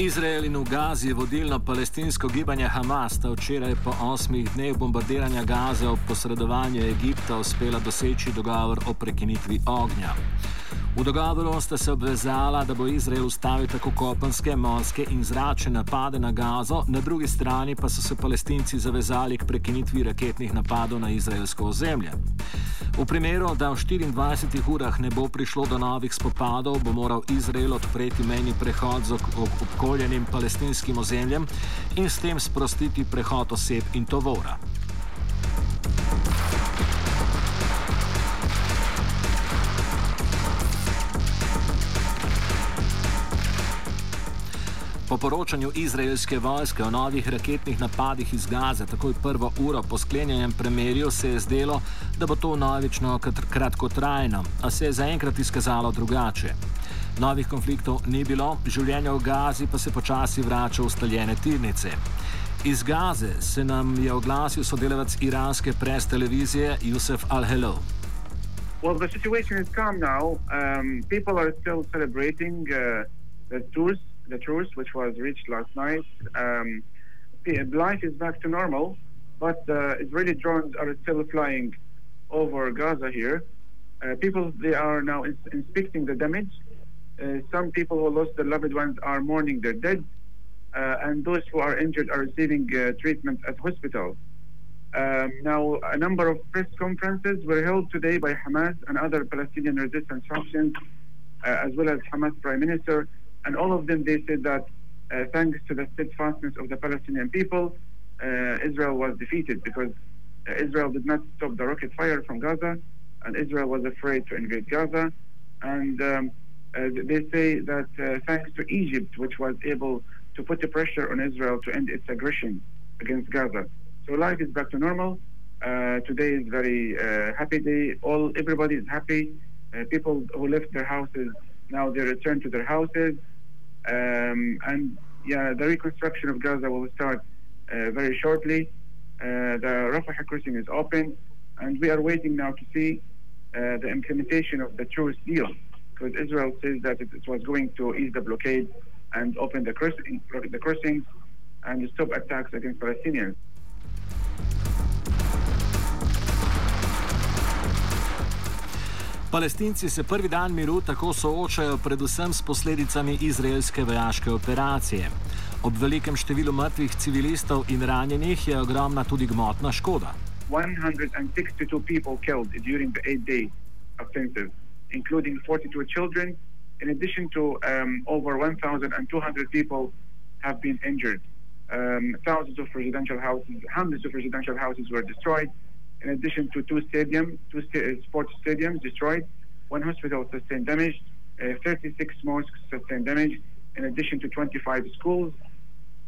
Izrael in v Gazi vodilno palestinsko gibanje Hamas sta včeraj po osmih dneh bombardiranja Gaze ob posredovanju Egipta uspela doseči dogovor o prekinitvi ognja. V dogovoru sta se obvezala, da bo Izrael ustavil tako kopenske, morske in zračne napade na Gazo, na drugi strani pa so se palestinci zavezali k prekinitvi raketnih napadov na izraelsko ozemlje. V primeru, da v 24 urah ne bo prišlo do novih spopadov, bo moral Izrael odpreti mejni prehod z obkoljenim palestinskim ozemljem in s tem sprostiti prehod oseb in tovora. Po poročanju izraelske vojske o novih raketnih napadih iz Gaze, takoj prvo uro po sklenjenem premirju, se je zdelo, da bo to novično kratkotrajno, a se je zaenkrat izkazalo drugače. Novih konfliktov ni bilo, življenje v Gazi pa se počasi vrača v ustaljene tirnice. Iz Gaze se nam je oglasil sodelavec iranske pres televizije Jusef Al-Hello. Well, the situation is calm now. Um, people are still celebrating uh, the tours the truce, which was reached last night. Um, life is back to normal, but uh, Israeli drones are still flying over Gaza here. Uh, people they are now ins inspecting the damage. Uh, some people who lost their loved ones are mourning their dead, uh, and those who are injured are receiving uh, treatment at hospitals. Um, now, a number of press conferences were held today by Hamas and other Palestinian resistance factions, uh, as well as Hamas Prime Minister, and all of them they said that uh, thanks to the steadfastness of the Palestinian people, uh, Israel was defeated because uh, Israel did not stop the rocket fire from Gaza, and Israel was afraid to invade Gaza. And um, uh, they say that uh, thanks to Egypt, which was able to put the pressure on Israel to end its aggression against Gaza. So life is back to normal. Uh, today is very happy day. All everybody is happy. people who left their houses now they return to their houses. Um, and yeah, the reconstruction of Gaza will start uh, very shortly. Uh, the Rafah crossing is open, and we are waiting now to see uh, the implementation of the truce deal, because Israel says that it, it, was going to ease the blockade and open the, crossing, the crossings and stop attacks against Palestinians. Palestinci se prvi dan miru tako soočajo predvsem s posledicami izraelske vojaške operacije. Ob velikem številu mrtvih civilistov in ranjenih je ogromna tudi gmotna škoda. 162 people killed during the eight day offensive, including 42 children. In addition to um, over 1,200 people have been injured. Um, thousands of residential houses, hundreds of residential houses were destroyed. In addition to two stadiums, two sta- sports stadiums destroyed, one hospital sustained damage, uh, 36 mosques sustained damage, in addition to 25 schools.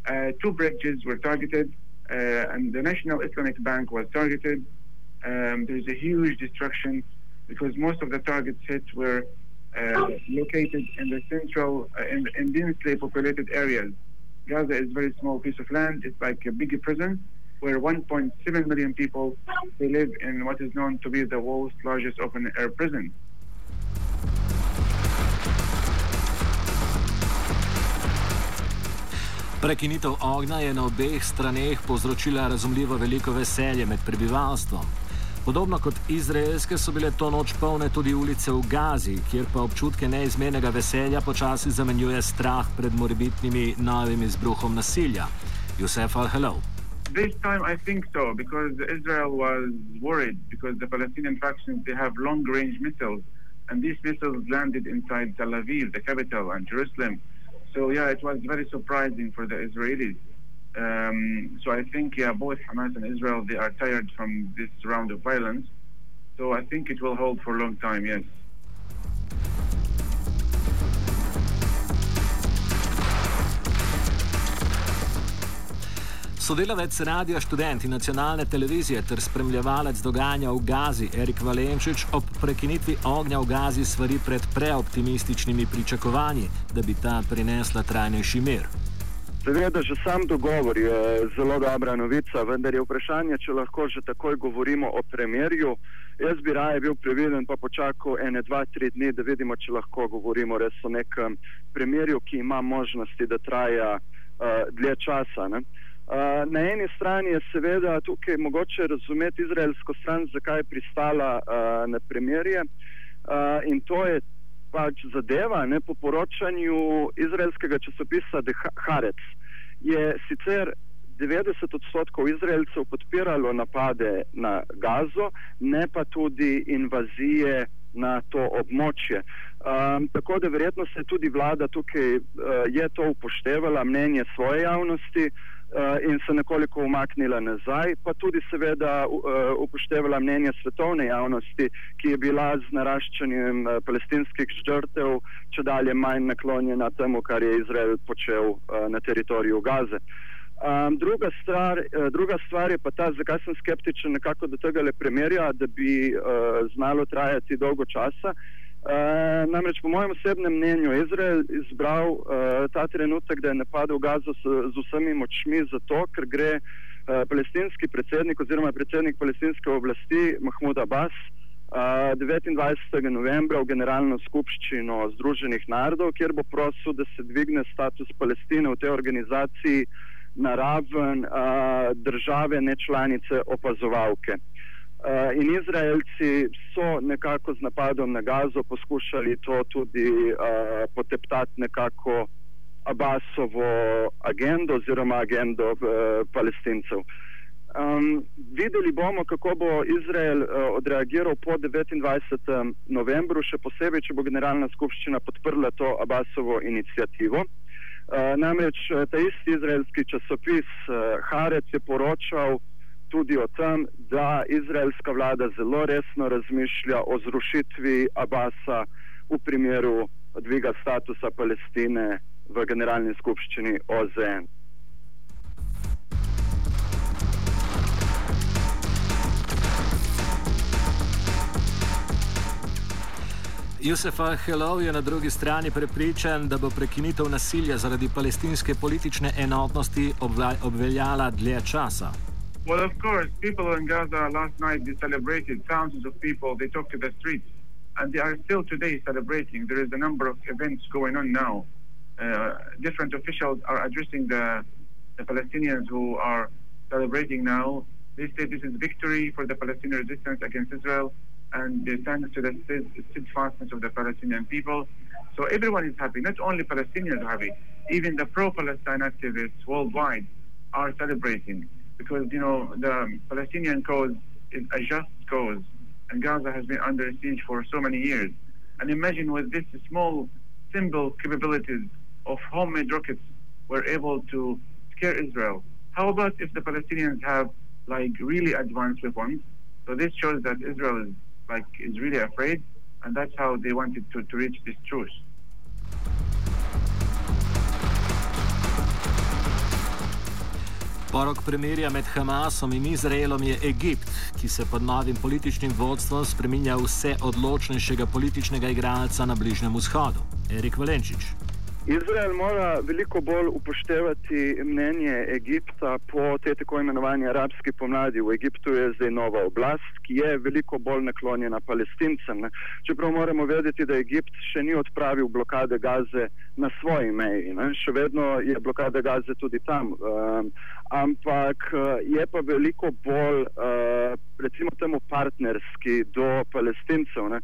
Uh, two bridges were targeted, uh, and the National Islamic Bank was targeted. Um, there's a huge destruction because most of the targets hit were uh, located in the central, uh, in, in densely populated areas. Gaza is a very small piece of land. It's like a big prison where 1.7 million people they live in what is known to be the world's largest open-air prison. Prekinitev ognja je na obeh straneh povzročila razumljivo veliko veselje med prebivalstvom. Podobno kot izraelske so bile to noč polne tudi ulice v Gazi, kjer pa občutke neizmernega veselja počasi zamenjuje strah pred morebitnimi novimi izbruhom nasilja. Josef Al-Hello. This time, I think so, because Israel was worried because the Palestinian factions they have long-range missiles, and these missiles landed inside Tel Aviv, the capital, and Jerusalem. So yeah, it was very surprising for the Israelis. Um, so I think yeah, both Hamas and Israel they are tired from this round of violence. So I think it will hold for a long time. Yes. Sodelavec Radia Študent in nacionalne televizije ter spremljevalec dogajanja v Gazi Erik Valenčič ob prekinitvi ognja v Gazi svari pred preoptimističnimi pričakovanji, da bi ta prinesla trajnejši mir. Seveda, že sam dogovor je zelo dobra novica, vendar je vprašanje, če lahko že takoj govorimo o premjerju. Jaz bi raje bil previden, pa počakal ene, dva, tri dni, da vidimo, če lahko govorimo res o nekem premjerju, ki ima možnosti, da traja uh, dlje časa. Uh, na eni strani je seveda tukaj mogoče razumeti izraelsko stran, zakaj je pristala uh, na premjerje. Uh, in to je pač zadeva, ne po poročanju izraelskega časopisa The Haaretz, je sicer 90 odstotkov Izraelcev podpiralo napade na Gazo, ne pa tudi invazije na to območje. Um, tako da verjetno se tudi vlada tukaj uh, je to upoštevala, mnenje svoje javnosti. Uh, in se nekoliko umaknila nazaj, pa tudi seveda uh, upoštevala mnenje svetovne javnosti, ki je bila z naraščanjem uh, palestinskih žrtev če dalje manj naklonjena temu, kar je Izrael počel uh, na teritoriju Gaze. Um, druga, stvar, uh, druga stvar je pa ta, zakaj sem skeptičen nekako do tega le primerja, da bi uh, znalo trajati dolgo časa. Uh, Uh, namreč, po mojem osebnem mnenju, je Izrael izbral uh, ta trenutek, da je napadel Gazo s, z vsemi močmi, zato ker gre uh, palestinski predsednik oziroma predsednik palestinske oblasti Mahmud Abbas uh, 29. novembra v Generalno skupščino Združenih narodov, kjer bo prosil, da se dvigne status Palestine v tej organizaciji na raven uh, države nečlanice opazovalke. Uh, in Izraelci so nekako z napadom na Gazo poskušali to tudi uh, poteptati nekako Abbasovo agendo oziroma agendo uh, palestincev. Um, videli bomo, kako bo Izrael uh, odreagiral po 29. novembru, še posebej, če bo Generalna skupščina podprla to Abbasovo inicijativo. Uh, namreč ta isti izraelski časopis uh, Harec je poročal, tudi o tem, da izraelska vlada zelo resno razmišlja o zrušitvi Abasa v primeru dviga statusa Palestine v Generalni skupščini OZN. Josefa Helov je na drugi strani prepričan, da bo prekinitev nasilja zaradi palestinske politične enotnosti obveljala dlje časa. Well, of course, people in Gaza last night they celebrated. Thousands of people they took to the streets, and they are still today celebrating. There is a number of events going on now. Uh, different officials are addressing the, the Palestinians who are celebrating now. They say this is victory for the Palestinian resistance against Israel, and thanks to the steadfastness of the Palestinian people. So everyone is happy. Not only Palestinians are happy, even the pro-Palestine activists worldwide are celebrating because you know the Palestinian cause is a just cause, and Gaza has been under siege for so many years. And imagine with this small, simple capabilities of homemade rockets, we're able to scare Israel. How about if the Palestinians have like really advanced weapons? So this shows that Israel is like is really afraid, and that's how they wanted to, to reach this truce. Porok premirja med Hamasom in Izraelom je Egipt, ki se pod novim političnim vodstvom spreminja vse odločnejšega političnega igralca na Bližnjem vzhodu. Erik Valenčič. Izrael mora veliko bolj upoštevati mnenje Egipta po tej tako imenovani arabski pomladi. V Egiptu je zdaj nova oblast, ki je veliko bolj naklonjena palestincem. Ne. Čeprav moramo vedeti, da Egipt še ni odpravil blokade gaze na svoji meji. Ne. Še vedno je blokada gaze tudi tam. Um, ampak uh, je pa veliko bolj, uh, recimo temu, partnerski do palestincev. Uh,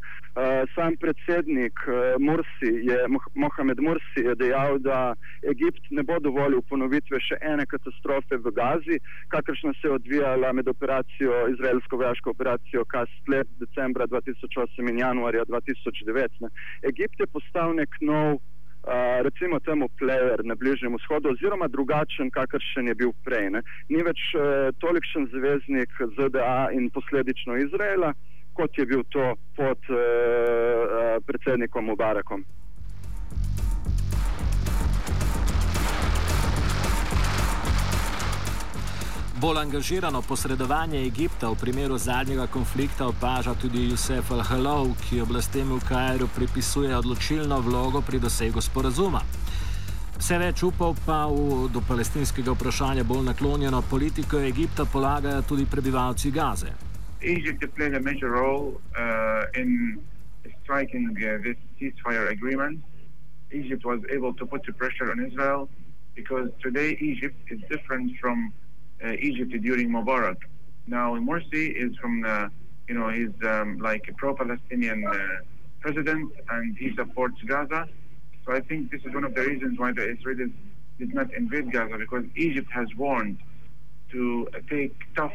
sam predsednik uh, Mursi je Mohamed Mursi je dejal, da Egipt ne bo dovolil ponovitve še ene katastrofe v Gazi, kakršna se je odvijala med operacijo, izraelsko vojaško operacijo Kastleb decembra 2008 in januarja 2009. Ne. Egipt je postal nek nov, Uh, recimo temu plever na Bližnjem vzhodu, oziroma drugačen, kakršen je bil prej. Ne. Ni več uh, tolikšen zvezdnik ZDA in posledično Izraela, kot je bil to pod uh, predsednikom Mubarakom. Bolj angažirano posredovanje Egipta v primeru zadnjega konflikta opaža tudi Jusef Al-Halov, ki oblastem v Kajru pripisuje odločilno vlogo pri dosegu sporazuma. Vse več upov pa v, do palestinskega vprašanja bolj naklonjeno politiko Egipta polagajo tudi prebivalci Gaze. Egypt played a major role uh, in striking uh, this ceasefire agreement. Egypt was able to put the pressure on Israel because today Egypt is different from Egypt during Mubarak. Now Morsi is from the, you know, he's um, like a pro-Palestinian uh, president and he supports Gaza. So I think this is one of the reasons why the Israelis did not invade Gaza because Egypt has warned to take tough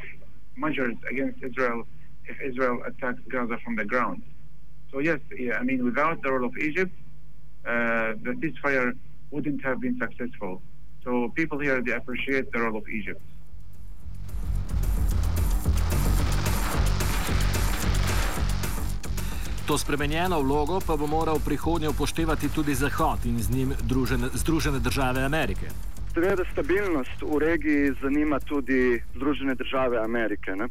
measures against Israel if Israel attacks Gaza from the ground. So yes, yeah, I mean, without the role of Egypt, uh, the ceasefire wouldn't have been successful. So people here they appreciate the role of Egypt. To spremenjeno vlogo pa bo moral prihodnje upoštevati tudi Zahod in z njim družene, Združene države Amerike. Seveda, stabilnost v regiji zanima tudi Združene države Amerike. Uh,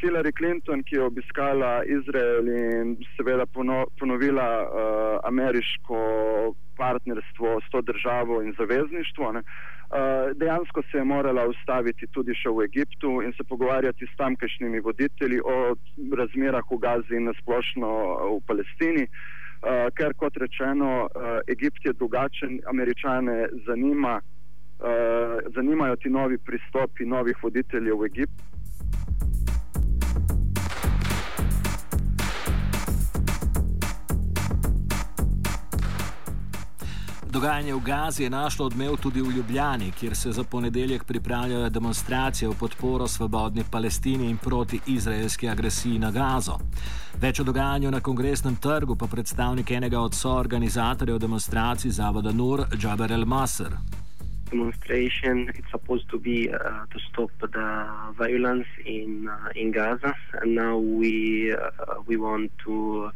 Hillary Clinton, ki je obiskala Izrael in seveda pono, ponovila uh, ameriško partnerstvo s to državo in zavezništvo, ne, dejansko se je morala ustaviti tudi še v Egiptu in se pogovarjati s tamkajšnjimi voditelji o razmerah v Gazi in nasplošno v Palestini. Uh, ker, kot rečeno, uh, Egipt je drugačen, američane zanima, uh, zanimajo ti novi pristopi novih voditeljev v Egiptu. Dogajanje v Gazi je našlo odmev tudi v Ljubljani, kjer se za ponedeljek pripravljajo demonstracije v podporo svobodni Palestini in proti izraelski agresiji na Gazo. Več o dogajanju na kongresnem trgu pa predstavnik enega od soorganizatorjev demonstracij Zavoda Nur, Džaber El Masr. demonstration. It's supposed to be uh, to stop the violence in uh, in Gaza, and now we uh, we want to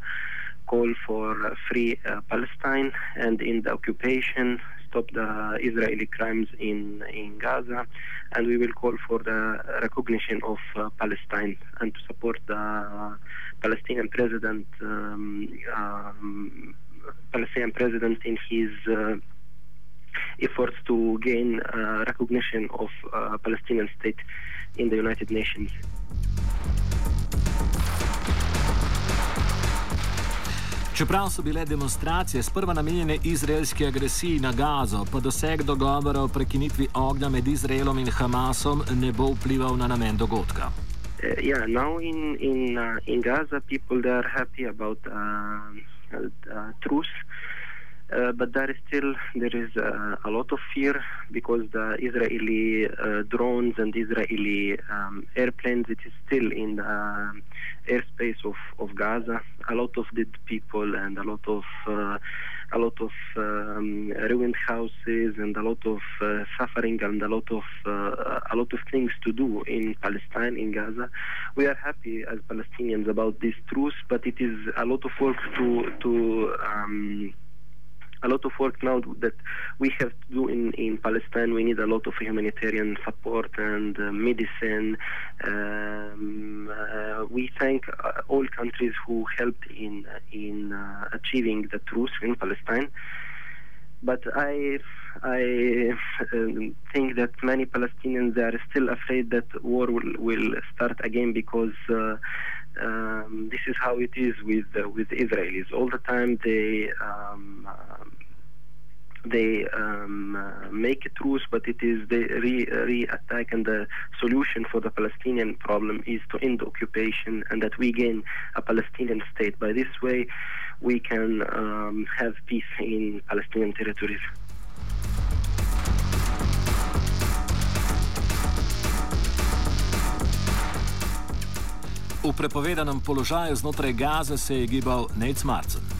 call for free uh, Palestine and in the occupation stop the Israeli crimes in in Gaza, and we will call for the recognition of uh, Palestine and to support the Palestinian president. Um, um, Palestinian president in his uh, efforts to gain uh, recognition of uh, Palestinian state in the United Nations. Čeprav so bile demonstracije sprva namenjene izraelski agresiji na Gazo, pa doseg dogovora o prekinitvi ognja med Izraelom in Hamasom ne bo vplival na namen dogodka. Uh, yeah, now in in uh, in Gaza, people they are happy about uh, uh, truce. Uh, but there is still there is uh, a lot of fear because the Israeli uh, drones and Israeli um, airplanes it is still in the airspace of, of Gaza. A lot of dead people and a lot of uh, a lot of um, ruined houses and a lot of uh, suffering and a lot of uh, a lot of things to do in Palestine in Gaza. We are happy as Palestinians about this truce, but it is a lot of work to to um, a lot of work now that we have to do in, in Palestine. We need a lot of humanitarian support and uh, medicine. Um, uh, we thank uh, all countries who helped in in uh, achieving the truce in Palestine. But I I um, think that many Palestinians are still afraid that war will, will start again because uh, um, this is how it is with uh, with Israelis. All the time they um, they um, uh, make a truce, but it is they re, re attack, and the solution for the Palestinian problem is to end the occupation and that we gain a Palestinian state. By this way, we can um, have peace in Palestinian territories. V prepovedanem položaju znotraj Gaze se je gibal Nate Marcin.